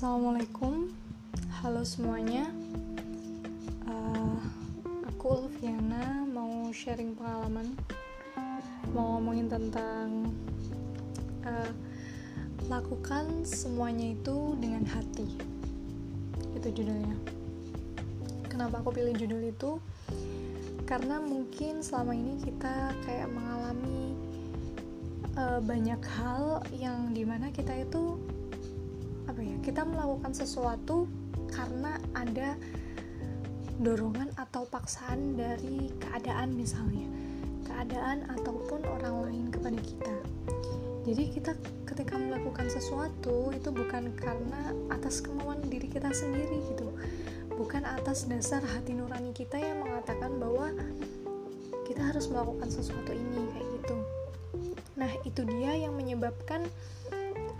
Assalamualaikum, halo semuanya. Uh, aku Ulfiana mau sharing pengalaman, mau ngomongin tentang uh, lakukan semuanya itu dengan hati. Itu judulnya. Kenapa aku pilih judul itu? Karena mungkin selama ini kita kayak mengalami uh, banyak hal yang di mana kita itu apa ya? Kita melakukan sesuatu karena ada dorongan atau paksaan dari keadaan misalnya. Keadaan ataupun orang lain kepada kita. Jadi kita ketika melakukan sesuatu itu bukan karena atas kemauan diri kita sendiri gitu. Bukan atas dasar hati nurani kita yang mengatakan bahwa kita harus melakukan sesuatu ini kayak gitu. Nah itu dia yang menyebabkan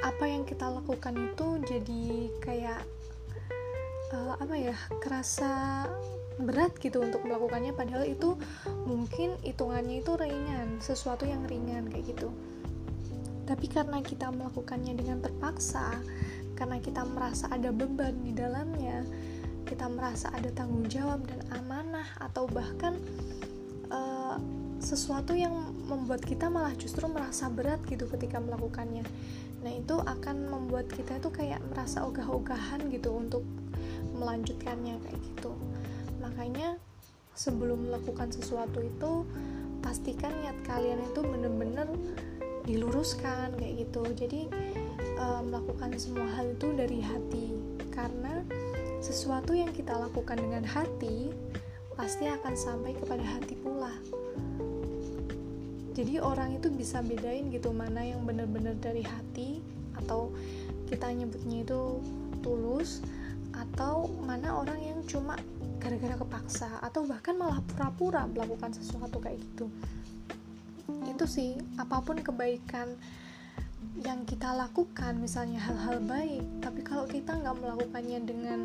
apa yang kita lakukan itu jadi kayak uh, apa ya kerasa berat gitu untuk melakukannya. Padahal itu mungkin hitungannya itu ringan sesuatu yang ringan kayak gitu. Tapi karena kita melakukannya dengan terpaksa karena kita merasa ada beban di dalamnya kita merasa ada tanggung jawab dan amanah atau bahkan uh, sesuatu yang membuat kita malah justru merasa berat gitu ketika melakukannya nah itu akan membuat kita itu kayak merasa ogah-ogahan gitu untuk melanjutkannya kayak gitu. Makanya sebelum melakukan sesuatu itu pastikan niat kalian itu bener-bener diluruskan kayak gitu. Jadi e, melakukan semua hal itu dari hati. Karena sesuatu yang kita lakukan dengan hati pasti akan sampai kepada hati jadi orang itu bisa bedain gitu mana yang benar-benar dari hati atau kita nyebutnya itu tulus atau mana orang yang cuma gara-gara kepaksa atau bahkan malah pura-pura melakukan sesuatu kayak gitu. Itu sih apa pun kebaikan yang kita lakukan misalnya hal-hal baik tapi kalau kita nggak melakukannya dengan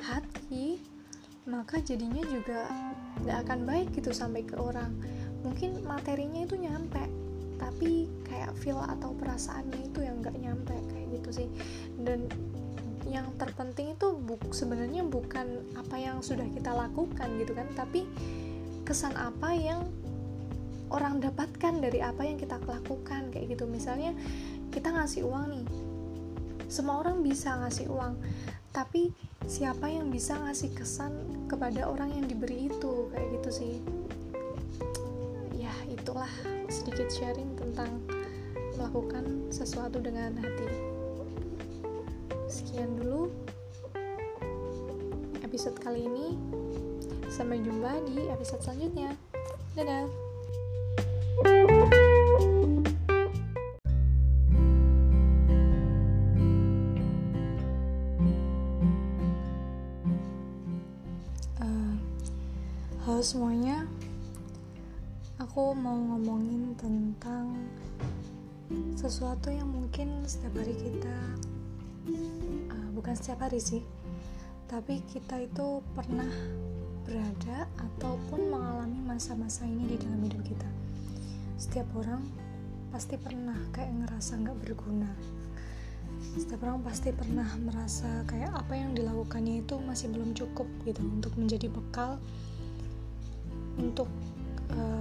hati maka jadinya juga nggak akan baik gitu sampai ke orang mungkin materinya itu nyampe tapi kayak feel atau perasaannya itu yang nggak nyampe kayak gitu sih. Dan yang terpenting itu buk sebenarnya bukan apa yang sudah kita lakukan gitu kan tapi kesan apa yang orang dapatkan dari apa yang kita lakukan kayak gitu. Misalnya kita ngasih uang nih. Semua orang bisa ngasih uang tapi siapa yang bisa ngasih kesan kepada orang yang diberi itu kayak gitu sih sedikit sharing tentang melakukan sesuatu dengan hati. Sekian dulu episode kali ini. Sampai jumpa di episode selanjutnya. Dadah. Uh, halo semuanya, aku mau ngomongin tentang sesuatu yang mungkin setiap hari kita uh, bukan setiap hari sih tapi kita itu pernah berada ataupun mengalami masa-masa ini di dalam hidup kita. Setiap orang pasti pernah kayak ngerasa nggak berguna. Setiap orang pasti pernah merasa kayak apa yang dilakukannya itu masih belum cukup gitu untuk menjadi bekal untuk uh,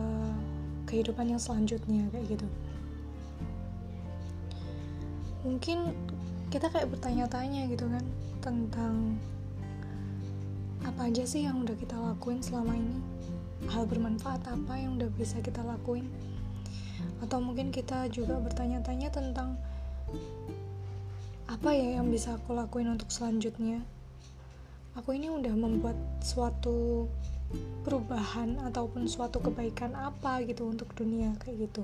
kehidupan yang selanjutnya kayak gitu. Mungkin kita kayak bertanya-tanya gitu kan tentang apa aja sih yang udah kita lakuin selama ini? Hal bermanfaat apa yang udah bisa kita lakuin? Atau mungkin kita juga bertanya-tanya tentang apa ya yang bisa aku lakuin untuk selanjutnya? Aku ini udah membuat suatu perubahan ataupun suatu kebaikan apa gitu untuk dunia kayak gitu.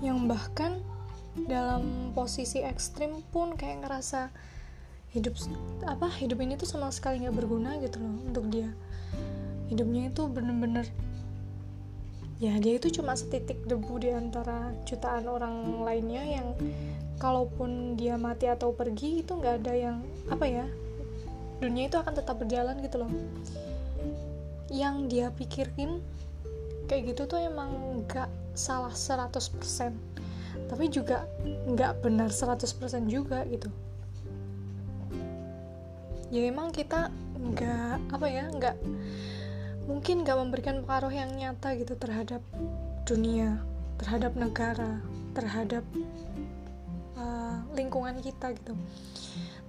Yang bahkan dalam posisi ekstrim pun kayak ngerasa hidup apa hidup ini tuh sama sekali nggak berguna gitu loh untuk dia. Hidupnya itu bener-bener ya dia itu cuma setitik debu di antara jutaan orang lainnya yang kalaupun dia mati atau pergi itu nggak ada yang apa ya dunia itu akan tetap berjalan gitu loh. Yang dia pikirin kayak gitu tuh emang gak salah 100% tapi juga nggak benar 100% juga gitu. Ya emang kita nggak apa ya nggak mungkin nggak memberikan pengaruh yang nyata gitu terhadap dunia terhadap negara terhadap uh, lingkungan kita gitu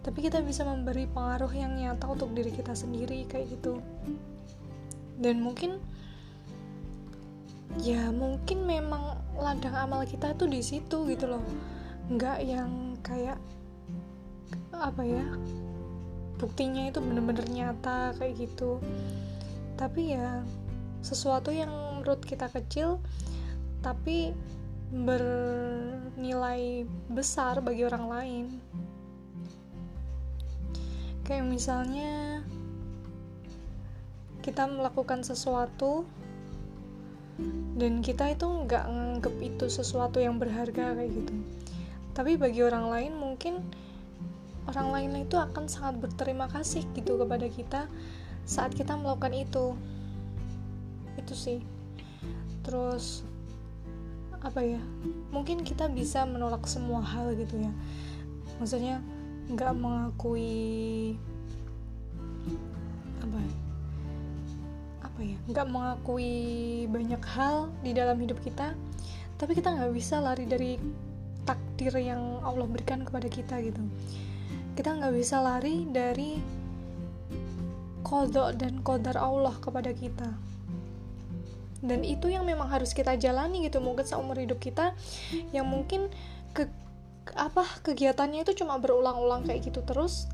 tapi kita bisa memberi pengaruh yang nyata untuk diri kita sendiri kayak gitu. Dan mungkin ya mungkin memang ladang amal kita itu di situ gitu loh. Nggak yang kayak apa ya buktinya itu bener-bener nyata kayak gitu. Tapi ya sesuatu yang menurut kita kecil tapi bernilai besar bagi orang lain kayak misalnya kita melakukan sesuatu dan kita itu nggak nganggep itu sesuatu yang berharga kayak gitu. Tapi bagi orang lain mungkin orang lain itu akan sangat berterima kasih gitu kepada kita saat kita melakukan itu. Itu sih. Terus apa ya? Mungkin kita bisa menolak semua hal gitu ya. Maksudnya nggak mengakui apa ya, apa ya? Nggak mengakui banyak hal di dalam hidup kita tapi kita nggak bisa lari dari takdir yang Allah berikan kepada kita gitu. Kita nggak bisa lari dari kodok dan kodar Allah kepada kita. Dan itu yang memang harus kita jalani gitu. Mungkin seumur hidup kita yang mungkin ke apa kegiatannya itu cuma berulang-ulang kayak gitu terus.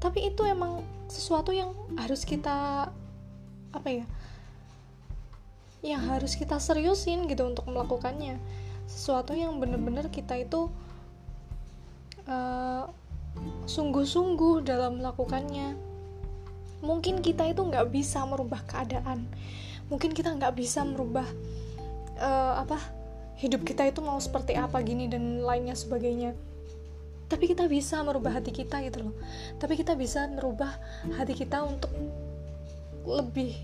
Tapi itu emang sesuatu yang harus kita apa ya yang harus kita seriusin gitu untuk melakukannya. Sesuatu yang bener-bener kita itu uh, sungguh-sungguh dalam melakukannya. Mungkin kita itu nggak bisa merubah keadaan, mungkin kita nggak bisa merubah uh, apa hidup kita itu mau seperti apa gini dan lainnya sebagainya. Tapi kita bisa merubah hati kita gitu loh. Tapi kita bisa merubah hati kita untuk lebih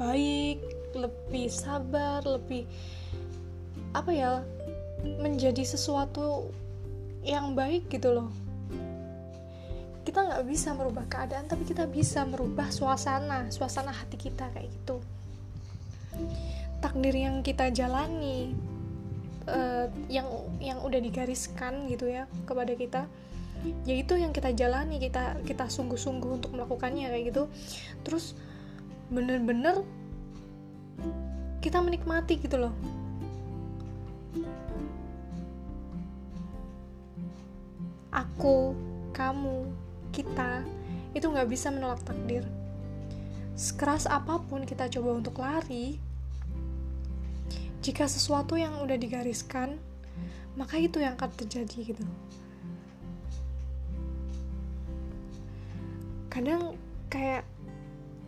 baik, lebih sabar, lebih apa ya menjadi sesuatu yang baik gitu loh kita nggak bisa merubah keadaan tapi kita bisa merubah suasana suasana hati kita kayak gitu takdir yang kita jalani uh, yang yang udah digariskan gitu ya kepada kita. Yaitu yang kita jalani kita kita sungguh-sungguh untuk melakukannya kayak gitu. Terus bener-bener kita menikmati gitu loh. Aku kamu kita itu nggak bisa menolak takdir. Sekeras apa pun kita coba untuk lari, jika sesuatu yang udah digariskan, maka itu yang akan terjadi gitu. Kadang kayak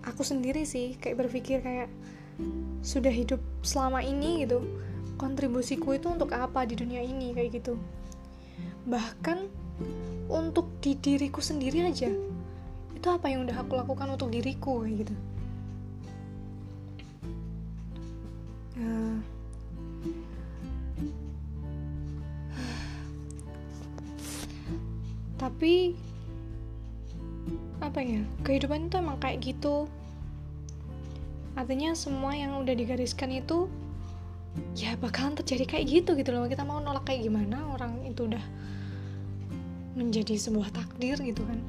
aku sendiri sih kayak berpikir kayak sudah hidup selama ini gitu. Kontribusiku itu untuk apa di dunia ini? Kayak gitu. Bahkan untuk di diriku sendiri aja itu apa yang udah aku lakukan untuk diriku kayak gitu. Uh, tapi apa ya kehidupan itu emang kayak gitu. Artinya semua yang udah digariskan itu ya bakalan terjadi kayak gitu gitu loh. Kita mau nolak kayak gimana orang itu udah menjadi sebuah takdir gitu kan.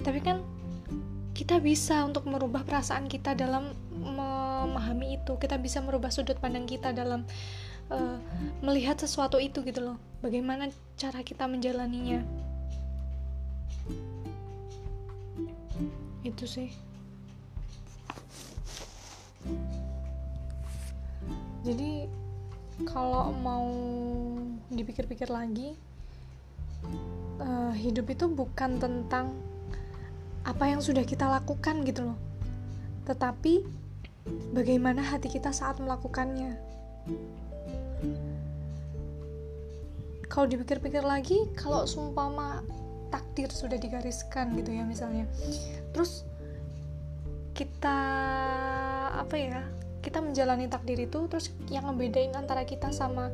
Tapi kan kita bisa untuk merubah perasaan kita dalam memahami itu. Kita bisa merubah sudut pandang kita dalam uh, melihat sesuatu itu gitu loh. Bagaimana cara kita menjalaninya itu sih. Jadi kalau mau dipikir-pikir lagi uh, hidup itu bukan tentang apa yang sudah kita lakukan gitu loh. Tetapi bagaimana hati kita saat melakukannya. Kalau dipikir-pikir lagi kalau sumpama takdir sudah digariskan gitu ya misalnya. Terus kita apa ya kita menjalani takdir itu terus yang ngebedain antara kita sama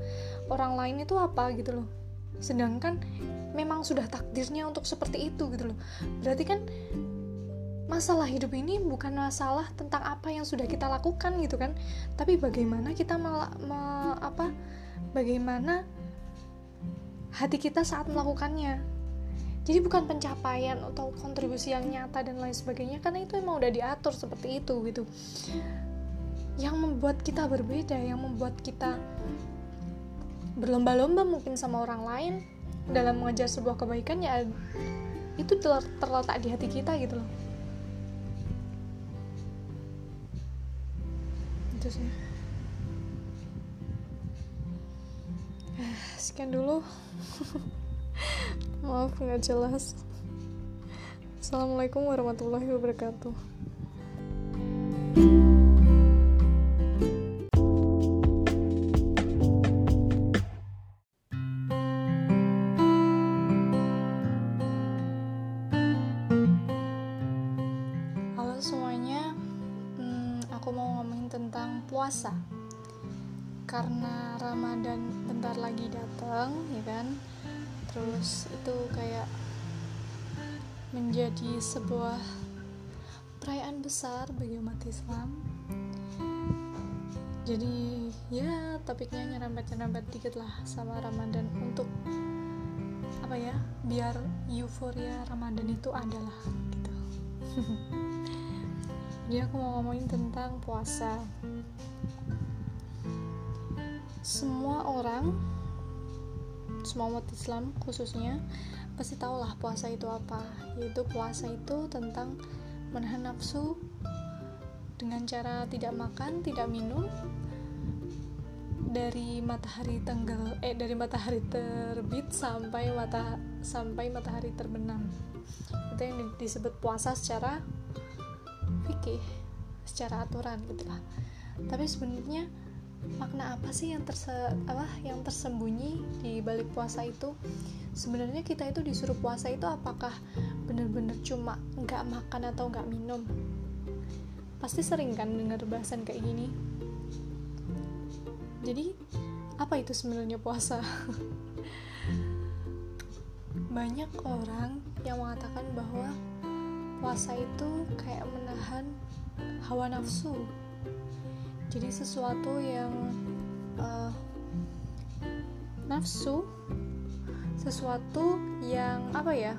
orang lain itu apa gitu loh. Sedangkan memang sudah takdirnya untuk seperti itu gitu loh. Berarti kan masalah hidup ini bukan masalah tentang apa yang sudah kita lakukan gitu kan. Tapi bagaimana kita mel- me, apa bagaimana hati kita saat melakukannya jadi bukan pencapaian atau kontribusi yang nyata dan lain sebagainya karena itu emang udah diatur seperti itu gitu. Yang membuat kita berbeda yang membuat kita berlomba-lomba mungkin sama orang lain dalam mengejar sebuah kebaikan ya itu terletak di hati kita gitu loh. Itu sih. Sekian dulu maaf nggak jelas. Assalamualaikum warahmatullahi wabarakatuh. Puasa. Karena Ramadan bentar lagi datang ya kan terus itu kayak menjadi sebuah perayaan besar bagi umat Islam. Jadi ya topiknya nyerempet-nyerempet dikit lah sama Ramadan untuk apa ya biar euforia Ramadan itu adalah gitu. Jadi aku mau ngomongin tentang puasa. Semua orang semua umat Islam khususnya pasti tahulah puasa itu apa. Yaitu puasa itu tentang menahan nafsu dengan cara tidak makan tidak minum dari matahari tenggelam eh dari matahari terbit sampai mata sampai matahari terbenam. Itu yang disebut puasa secara fikih secara aturan gitu lah. Tapi sebenarnya makna apa sih yang terse apa yang tersembunyi di balik puasa itu? Sebenarnya kita itu disuruh puasa itu apakah benar-benar cuma nggak makan atau nggak minum? Pasti sering kan dengar bahasan kayak gini. Jadi apa itu sebenarnya puasa? Banyak orang yang mengatakan bahwa puasa itu kayak menahan hawa nafsu jadi sesuatu yang uh, nafsu sesuatu yang apa ya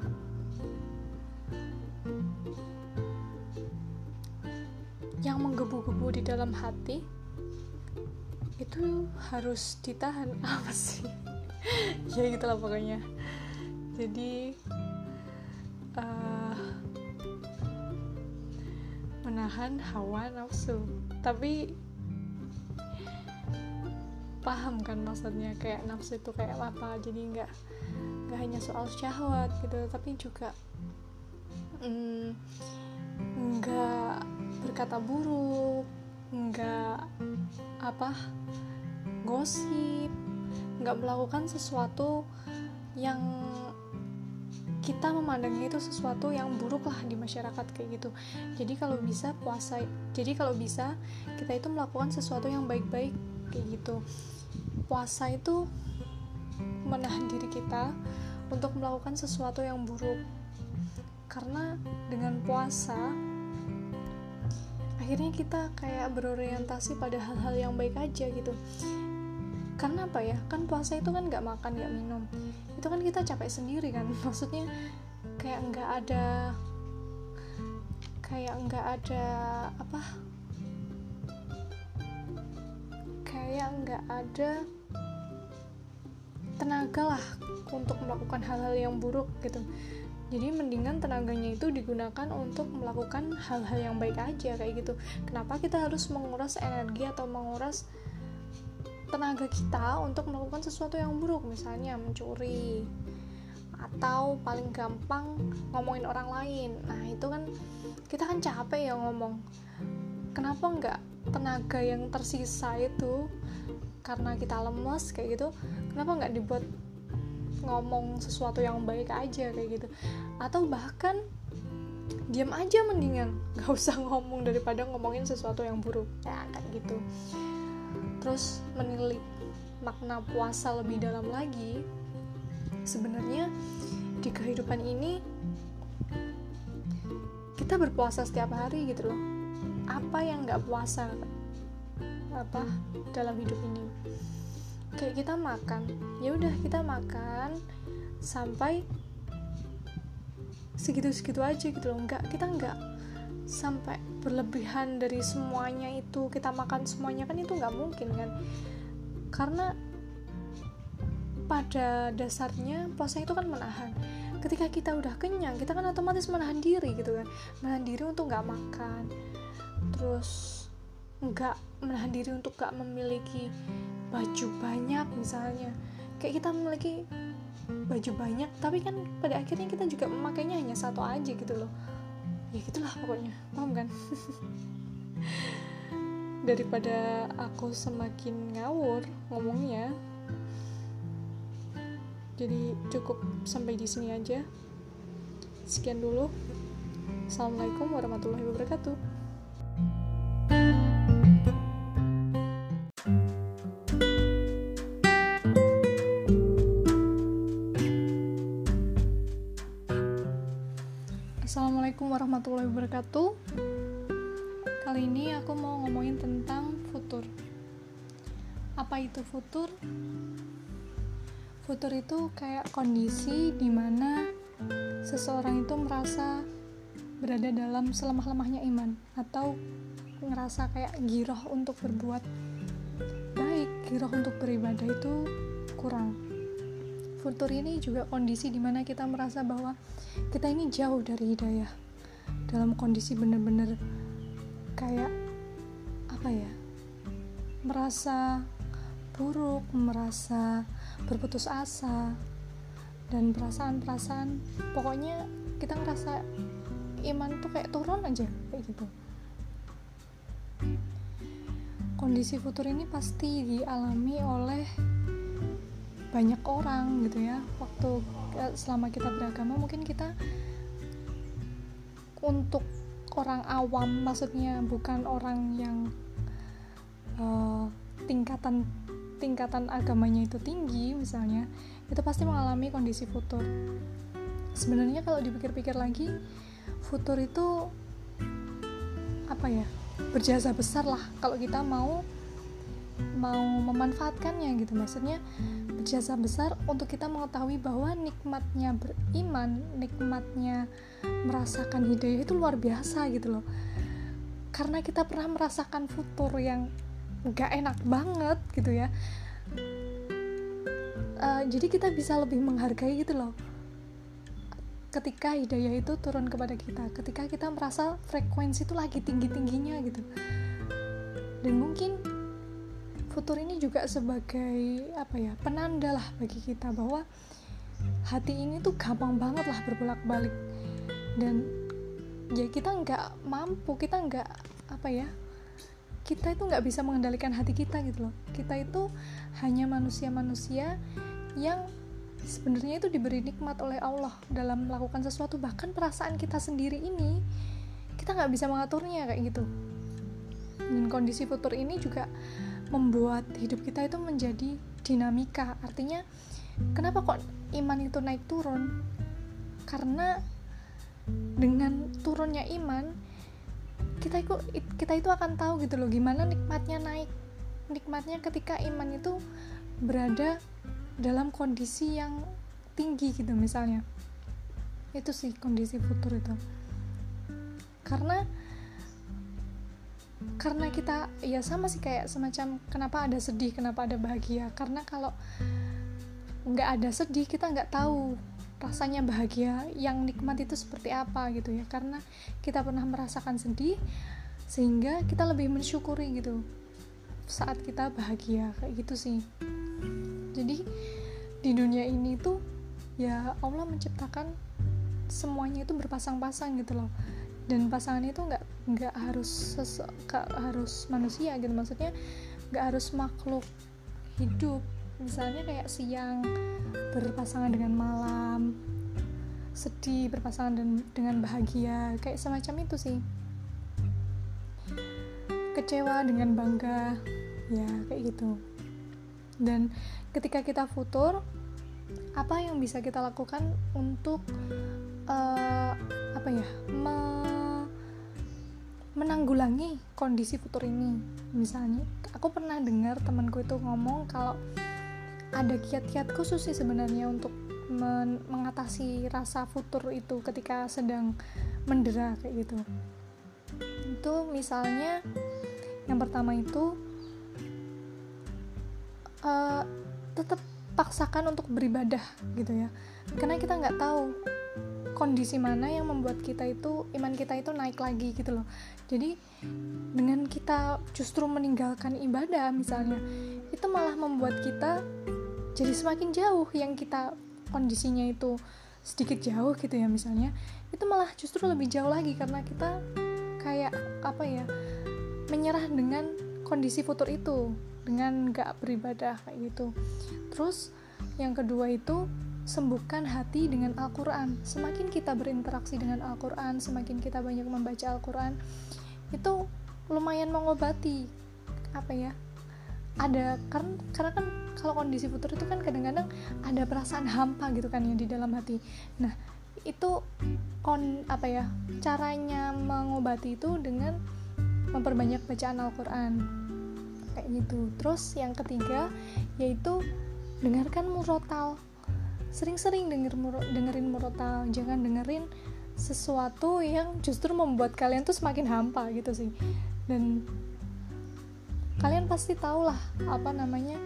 yang menggebu-gebu di dalam hati itu harus ditahan. Apa sih? Ya gitulah pokoknya. Jadi uh, menahan hawa nafsu. Tapi paham kan maksudnya kayak nafsu itu kayak apa jadi nggak nggak hanya soal syahwat gitu tapi juga mm, nggak mm, berkata buruk nggak apa gosip nggak melakukan sesuatu yang kita memandangnya itu sesuatu yang buruk lah di masyarakat kayak gitu. Jadi kalau bisa puasa jadi kalau bisa kita itu melakukan sesuatu yang baik-baik kayak gitu puasa itu menahan diri kita untuk melakukan sesuatu yang buruk. Karena dengan puasa akhirnya kita kayak berorientasi pada hal-hal yang baik aja gitu. Karena apa ya? Kan puasa itu kan nggak makan nggak minum. Itu kan kita capek sendiri kan? Maksudnya kayak nggak ada kayak nggak ada apa? Kayak nggak ada tenaga lah untuk melakukan hal-hal yang buruk gitu. Jadi mendingan tenaganya itu digunakan untuk melakukan hal-hal yang baik aja kayak gitu. Kenapa kita harus menguras energi atau menguras tenaga kita untuk melakukan sesuatu yang buruk? Misalnya mencuri atau paling gampang ngomongin orang lain. Nah itu kan kita kan capek ya ngomong. Kenapa nggak tenaga yang tersisa itu karena kita lemes kayak gitu kenapa nggak dibuat ngomong sesuatu yang baik aja kayak gitu? Atau bahkan diam aja mendingan gak usah ngomong daripada ngomongin sesuatu yang buruk. Ya kayak gitu. Terus menilik makna puasa lebih dalam lagi. Sebenarnya di kehidupan ini kita berpuasa setiap hari gitu loh. Apa yang nggak puasa apa dalam hidup ini? Kayak kita makan. Ya udah kita makan sampai segitu-segitu aja gitu loh. Nggak kita nggak sampai berlebihan dari semuanya itu kita makan semuanya kan itu nggak mungkin kan? Karena pada dasarnya puasa itu kan menahan. Ketika kita udah kenyang kita kan otomatis menahan diri gitu kan. Menahan diri untuk nggak makan. Terus nggak menahan diri untuk nggak memiliki baju banyak misalnya. Kayak kita memiliki baju banyak tapi kan pada akhirnya kita juga memakainya hanya satu aja gitu loh. Ya gitulah pokoknya paham kan? Daripada aku semakin ngawur ngomongnya jadi cukup sampai di sini aja. Sekian dulu. Assalamualaikum warahmatullahi wabarakatuh itu futur? Futur itu kayak kondisi di mana seseorang itu merasa berada dalam selemah-lemahnya iman Atau ngerasa kayak giroh untuk berbuat baik, giroh untuk beribadah itu kurang Futur ini juga kondisi di mana kita merasa bahwa kita ini jauh dari hidayah dalam kondisi benar-benar kayak apa ya merasa buruk, merasa berputus asa dan perasaan-perasaan pokoknya kita ngerasa iman tuh kayak turun aja kayak gitu. Kondisi futur ini pasti dialami oleh banyak orang gitu ya. Waktu eh, selama kita beragama mungkin kita untuk orang awam maksudnya bukan orang yang uh, tingkatan tingkatan agamanya itu tinggi misalnya itu pasti mengalami kondisi futur. Sebenarnya kalau dipikir-pikir lagi futur itu apa ya berjasa besar lah kalau kita mau mau memanfaatkannya gitu. Maksudnya berjasa besar untuk kita mengetahui bahwa nikmatnya beriman nikmatnya merasakan hidayah itu luar biasa gitu loh. Karena kita pernah merasakan futur yang gak enak banget gitu ya. Uh, jadi kita bisa lebih menghargai gitu loh. Ketika hidayah itu turun kepada kita ketika kita merasa frekuensi itu lagi tinggi tingginya gitu. Dan mungkin futur ini juga sebagai apa ya penanda lah bagi kita bahwa hati ini tuh gampang banget lah berbolak-balik. Dan ya kita nggak mampu kita nggak apa ya kita itu nggak bisa mengendalikan hati kita gitu loh. Kita itu hanya manusia-manusia yang sebenarnya itu diberi nikmat oleh Allah dalam melakukan sesuatu. Bahkan perasaan kita sendiri ini kita nggak bisa mengaturnya kayak gitu. Dan kondisi futur ini juga membuat hidup kita itu menjadi dinamika. Artinya kenapa kok iman itu naik turun? Karena dengan turunnya iman kita itu kita itu akan tahu gitu loh gimana nikmatnya naik. Nikmatnya ketika iman itu berada dalam kondisi yang tinggi gitu misalnya. Itu sih kondisi futur itu. Karena karena kita ya sama sih kayak semacam kenapa ada sedih kenapa ada bahagia. Karena kalau nggak ada sedih kita nggak tahu rasanya bahagia yang nikmat itu seperti apa gitu ya. Karena kita pernah merasakan sedih sehingga kita lebih mensyukuri gitu saat kita bahagia kayak gitu sih. Jadi di dunia ini tuh ya Allah menciptakan semuanya itu berpasang-pasang gitu loh. Dan pasangan itu nggak nggak harus gak harus manusia gitu. Maksudnya nggak harus makhluk hidup misalnya kayak siang berpasangan dengan malam sedih berpasangan dengan bahagia kayak semacam itu sih. Kecewa dengan bangga ya kayak gitu. Dan ketika kita futur apa yang bisa kita lakukan untuk uh, apa ya me menanggulangi kondisi futur ini? Misalnya aku pernah dengar temanku itu ngomong kalau ada kiat-kiat khusus sih sebenarnya untuk men mengatasi rasa futur itu ketika sedang mendera kayak gitu. Itu misalnya yang pertama itu uh, tetap paksakan untuk beribadah gitu ya. Karena kita nggak tahu kondisi mana yang membuat kita itu iman kita itu naik lagi gitu loh. Jadi dengan kita justru meninggalkan ibadah misalnya itu malah membuat kita jadi semakin jauh yang kita kondisinya itu sedikit jauh gitu ya misalnya. Itu malah justru lebih jauh lagi karena kita kayak apa ya menyerah dengan kondisi futur itu dengan gak beribadah kayak gitu. Terus yang kedua itu sembuhkan hati dengan Al-Quran. Semakin kita berinteraksi dengan Al-Quran semakin kita banyak membaca Al-Quran itu lumayan mengobati apa ya ada kan karena kan kalau kondisi futur itu kan kadang-kadang ada perasaan hampa gitu kan yang di dalam hati. Nah itu kon apa ya caranya mengobati itu dengan memperbanyak bacaan Al-Quran. Kayak gitu. Terus yang ketiga yaitu dengarkan murotal sering-sering denger dengerin murotal. Jangan dengerin sesuatu yang justru membuat kalian tuh semakin hampa gitu sih. Dan kalian pasti tahu lah apa namanya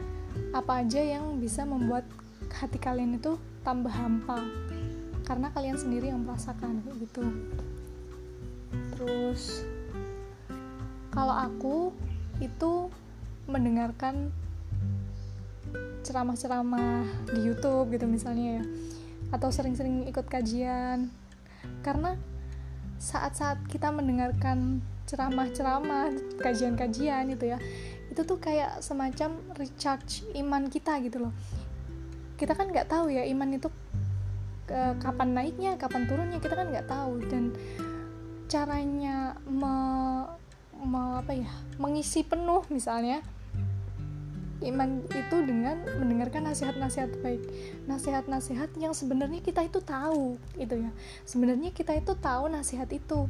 apa aja yang bisa membuat hati kalian itu tambah hampa. Karena kalian sendiri yang merasakan gitu. Terus kalau aku itu mendengarkan ceramah-ceramah di YouTube gitu misalnya ya. Atau sering-sering ikut kajian. Karena saat-saat kita mendengarkan ceramah-ceramah kajian-kajian itu ya itu tuh kayak semacam recharge iman kita gitu loh. Kita kan nggak tahu ya iman itu ke, kapan naiknya kapan turunnya kita kan nggak tahu. Dan caranya me, me, apa ya mengisi penuh misalnya iman itu dengan mendengarkan nasihat-nasihat baik. Nasihat-nasihat yang sebenarnya kita itu tahu itu ya. Sebenarnya kita itu tahu nasihat itu.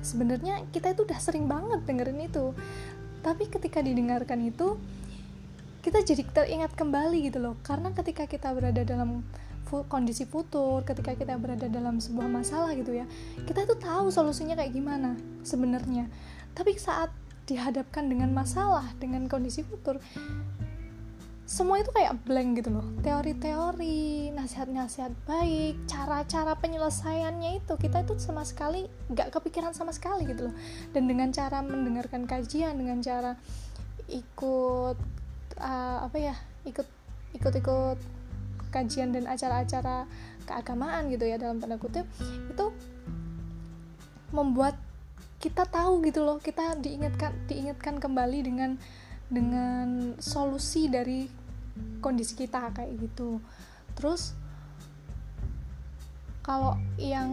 Sebenarnya kita itu udah sering banget dengerin itu. Tapi ketika didengarkan itu kita jadi teringat kembali gitu loh. Karena ketika kita berada dalam kondisi futur ketika kita berada dalam sebuah masalah gitu ya kita itu tahu solusinya kayak gimana sebenarnya. Tapi saat dihadapkan dengan masalah dengan kondisi futur semua itu kayak blank gitu loh. Teori-teori nasihat-nasihat baik cara-cara penyelesaiannya itu kita itu sama sekali nggak kepikiran sama sekali gitu loh. Dan dengan cara mendengarkan kajian dengan cara ikut uh, apa ya ikut ikut-ikut kajian dan acara-acara keagamaan gitu ya dalam tanda kutip itu membuat kita tahu gitu loh kita diingatkan diingatkan kembali dengan dengan solusi dari kondisi kita kayak gitu. Terus kalau yang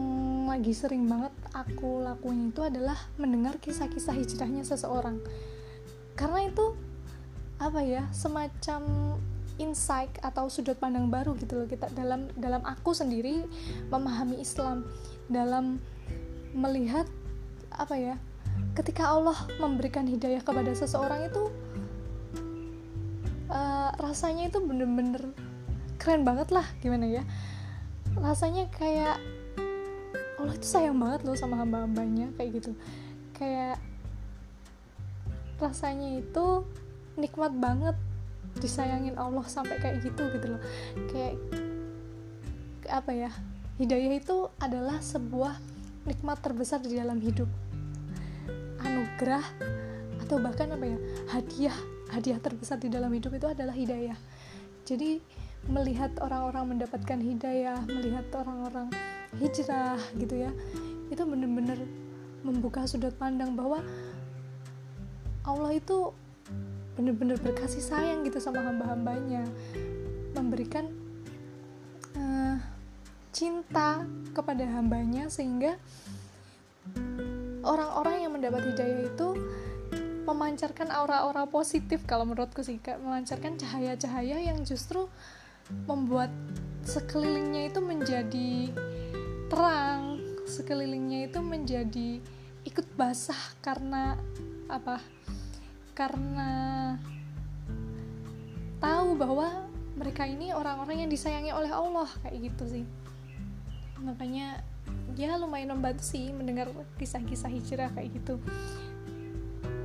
lagi sering banget aku lakuin itu adalah mendengar kisah-kisah hijrahnya seseorang. Karena itu apa ya semacam insight atau sudut pandang baru gitu loh kita dalam dalam aku sendiri memahami Islam. Dalam melihat apa ya ketika Allah memberikan hidayah kepada seseorang itu uh, rasanya itu bener-bener keren banget lah gimana ya. Rasanya kayak Allah itu sayang banget loh sama hamba-hambanya kayak gitu. Kayak rasanya itu nikmat banget disayangin Allah sampai kayak gitu gitu loh. Kayak apa ya hidayah itu adalah sebuah nikmat terbesar di dalam hidup anugerah atau bahkan apa ya hadiah hadiah terbesar di dalam hidup itu adalah hidayah. Jadi melihat orang-orang mendapatkan hidayah melihat orang-orang hijrah gitu ya itu benar-benar membuka sudut pandang bahwa Allah itu benar-benar berkasih sayang gitu sama hamba-hambanya. Memberikan uh, cinta kepada hambanya sehingga orang-orang yang mendapat hidayah itu memancarkan aura-aura positif kalau menurutku sih. Kak memancarkan cahaya-cahaya yang justru membuat sekelilingnya itu menjadi terang sekelilingnya itu menjadi ikut basah karena apa? Karena tahu bahwa mereka ini orang-orang yang disayangi oleh Allah kayak gitu sih. Makanya ya lumayan membantu sih mendengar kisah-kisah hijrah kayak gitu.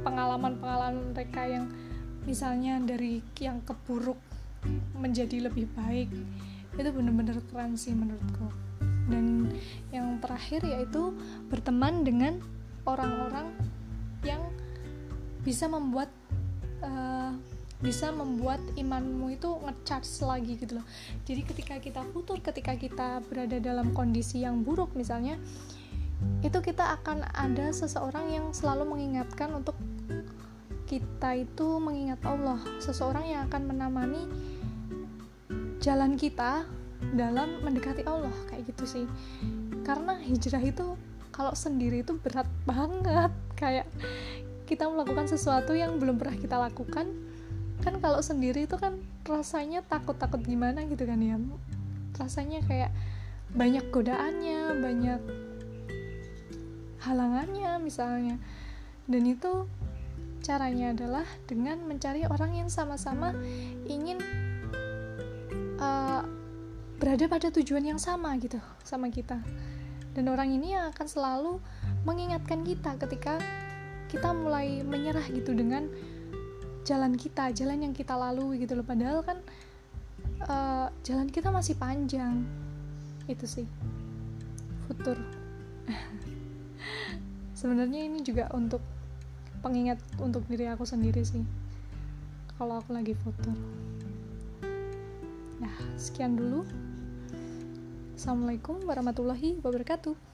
Pengalaman-pengalaman mereka yang misalnya dari yang keburuk menjadi lebih baik itu bener-bener keren sih menurutku. Dan yang terakhir yaitu berteman dengan orang-orang yang bisa membuat uh, bisa membuat imanmu itu ngecharge lagi gitu loh. Jadi ketika kita futur ketika kita berada dalam kondisi yang buruk misalnya itu kita akan ada seseorang yang selalu mengingatkan untuk kita itu mengingat Allah. Seseorang yang akan menemani jalan kita dalam mendekati Allah kayak gitu sih. Karena hijrah itu kalau sendiri itu berat banget. Kayak kita melakukan sesuatu yang belum pernah kita lakukan kan kalau sendiri itu kan rasanya takut-takut gimana gitu kan ya. Rasanya kayak banyak godaannya banyak halangannya misalnya. Dan itu caranya adalah dengan mencari orang yang sama-sama ingin uh, berada pada tujuan yang sama gitu sama kita. Dan orang ini yang akan selalu mengingatkan kita ketika kita mulai menyerah gitu dengan jalan kita jalan yang kita lalui gitu loh. Padahal kan uh, jalan kita masih panjang. Itu sih futur. Sebenarnya ini juga untuk pengingat untuk diri aku sendiri sih kalau aku lagi futur. Nah sekian dulu. Assalamualaikum warahmatullahi wabarakatuh